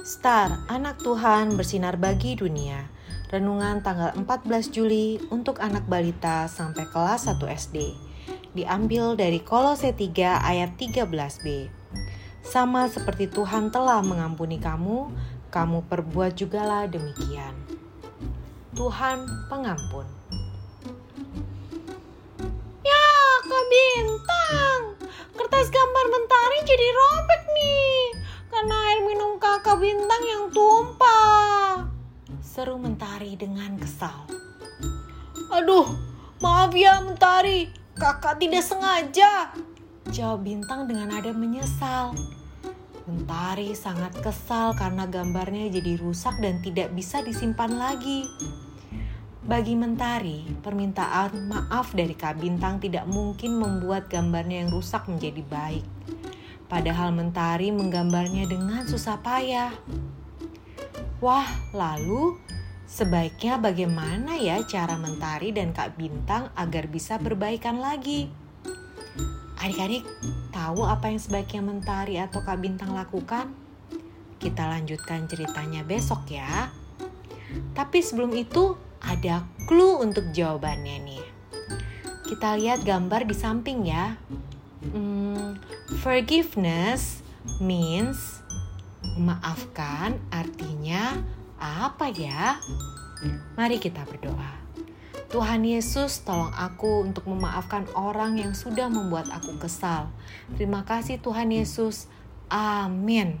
Star, anak Tuhan bersinar bagi dunia. Renungan tanggal 14 Juli untuk anak balita sampai kelas 1 SD. Diambil dari Kolose 3 ayat 13b. Sama seperti Tuhan telah mengampuni kamu, kamu perbuat jugalah demikian. Tuhan pengampun. Bintang yang tumpah. Seru Mentari dengan kesal. Aduh, maaf ya Mentari, kakak tidak sengaja. Jawab Bintang dengan nada menyesal. Mentari sangat kesal karena gambarnya jadi rusak dan tidak bisa disimpan lagi. Bagi Mentari, permintaan maaf dari Kak Bintang tidak mungkin membuat gambarnya yang rusak menjadi baik. Padahal Mentari menggambarnya dengan susah payah. Wah, lalu sebaiknya bagaimana ya cara Mentari dan Kak Bintang agar bisa berbaikan lagi? Adik-adik, tahu apa yang sebaiknya Mentari atau Kak Bintang lakukan? Kita lanjutkan ceritanya besok ya. Tapi sebelum itu ada clue untuk jawabannya nih. Kita lihat gambar di samping ya. Hmm, forgiveness means memaafkan artinya apa ya? Mari kita berdoa. Tuhan Yesus, tolong aku untuk memaafkan orang yang sudah membuat aku kesal. Terima kasih Tuhan Yesus. Amin.